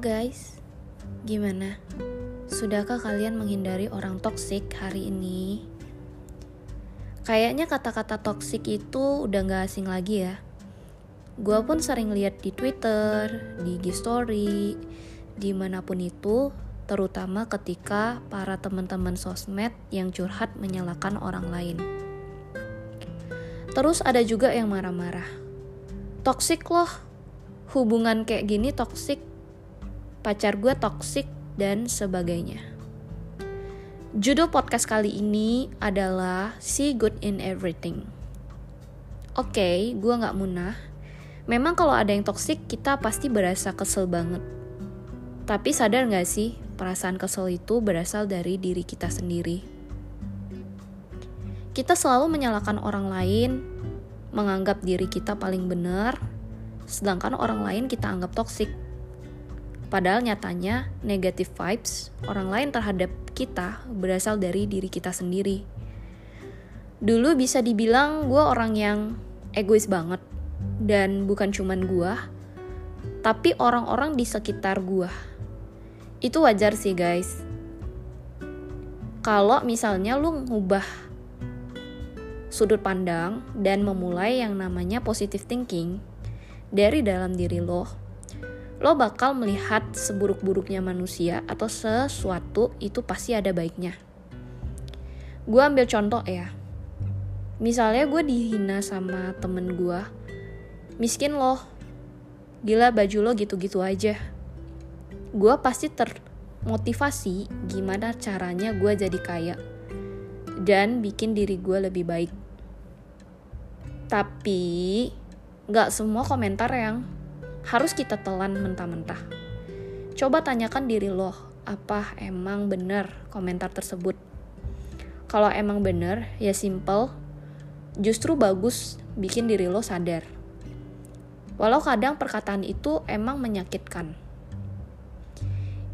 guys, gimana? Sudahkah kalian menghindari orang toksik hari ini? Kayaknya kata-kata toksik itu udah gak asing lagi ya. Gua pun sering lihat di Twitter, di IG Story, di mana pun itu, terutama ketika para teman-teman sosmed yang curhat menyalahkan orang lain. Terus ada juga yang marah-marah. Toksik loh, hubungan kayak gini toksik, pacar gue toksik, dan sebagainya. Judul podcast kali ini adalah See Good in Everything. Oke, okay, gue gak munah. Memang kalau ada yang toksik, kita pasti berasa kesel banget. Tapi sadar gak sih, perasaan kesel itu berasal dari diri kita sendiri. Kita selalu menyalahkan orang lain, menganggap diri kita paling benar, sedangkan orang lain kita anggap toksik. Padahal nyatanya negative vibes orang lain terhadap kita berasal dari diri kita sendiri. Dulu bisa dibilang gue orang yang egois banget dan bukan cuman gue, tapi orang-orang di sekitar gue. Itu wajar sih guys. Kalau misalnya lu ngubah sudut pandang dan memulai yang namanya positive thinking, dari dalam diri lo, lo bakal melihat seburuk-buruknya manusia atau sesuatu itu pasti ada baiknya. Gue ambil contoh ya. Misalnya gue dihina sama temen gue, miskin lo, gila baju lo gitu-gitu aja. Gue pasti termotivasi gimana caranya gue jadi kaya dan bikin diri gue lebih baik. Tapi Gak semua komentar yang harus kita telan mentah-mentah. Coba tanyakan diri lo, apa emang bener komentar tersebut? Kalau emang bener, ya simple, justru bagus bikin diri lo sadar. Walau kadang perkataan itu emang menyakitkan.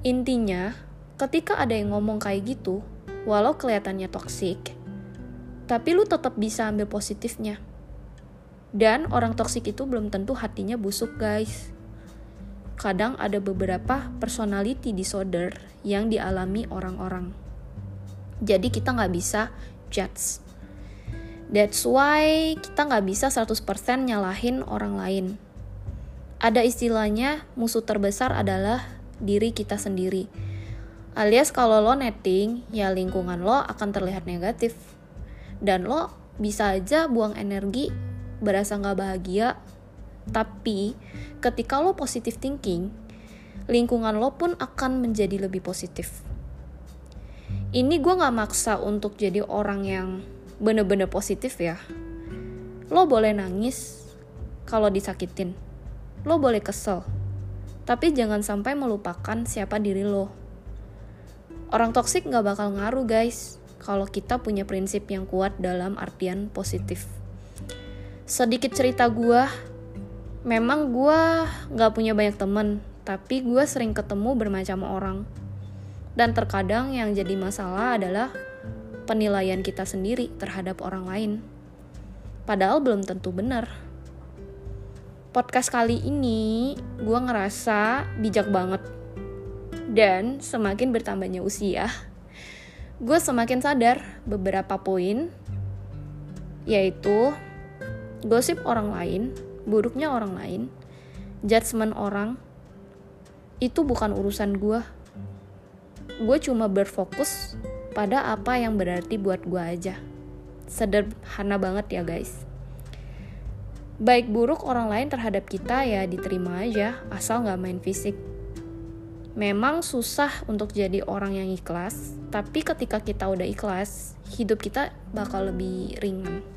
Intinya, ketika ada yang ngomong kayak gitu, walau kelihatannya toksik, tapi lu tetap bisa ambil positifnya. Dan orang toksik itu belum tentu hatinya busuk, guys. Kadang ada beberapa personality disorder yang dialami orang-orang. Jadi kita nggak bisa judge. That's why kita nggak bisa 100% nyalahin orang lain. Ada istilahnya musuh terbesar adalah diri kita sendiri. Alias kalau lo netting, ya lingkungan lo akan terlihat negatif. Dan lo bisa aja buang energi berasa nggak bahagia tapi ketika lo positive thinking lingkungan lo pun akan menjadi lebih positif. Ini gue nggak maksa untuk jadi orang yang bener-bener positif ya. Lo boleh nangis kalau disakitin. Lo boleh kesel tapi jangan sampai melupakan siapa diri lo. Orang toksik nggak bakal ngaruh guys kalau kita punya prinsip yang kuat dalam artian positif sedikit cerita gue memang gue gak punya banyak temen tapi gue sering ketemu bermacam orang. Dan terkadang yang jadi masalah adalah penilaian kita sendiri terhadap orang lain. Padahal belum tentu benar. Podcast kali ini gue ngerasa bijak banget. Dan semakin bertambahnya usia gue semakin sadar beberapa poin yaitu gosip orang lain, buruknya orang lain, judgement orang, itu bukan urusan gue. Gue cuma berfokus pada apa yang berarti buat gue aja. Sederhana banget ya guys. Baik buruk orang lain terhadap kita ya diterima aja, asal gak main fisik. Memang susah untuk jadi orang yang ikhlas, tapi ketika kita udah ikhlas, hidup kita bakal lebih ringan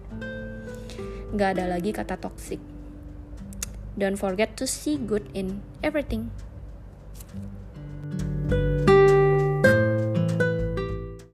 nggak ada lagi kata toxic. Don't forget to see good in everything.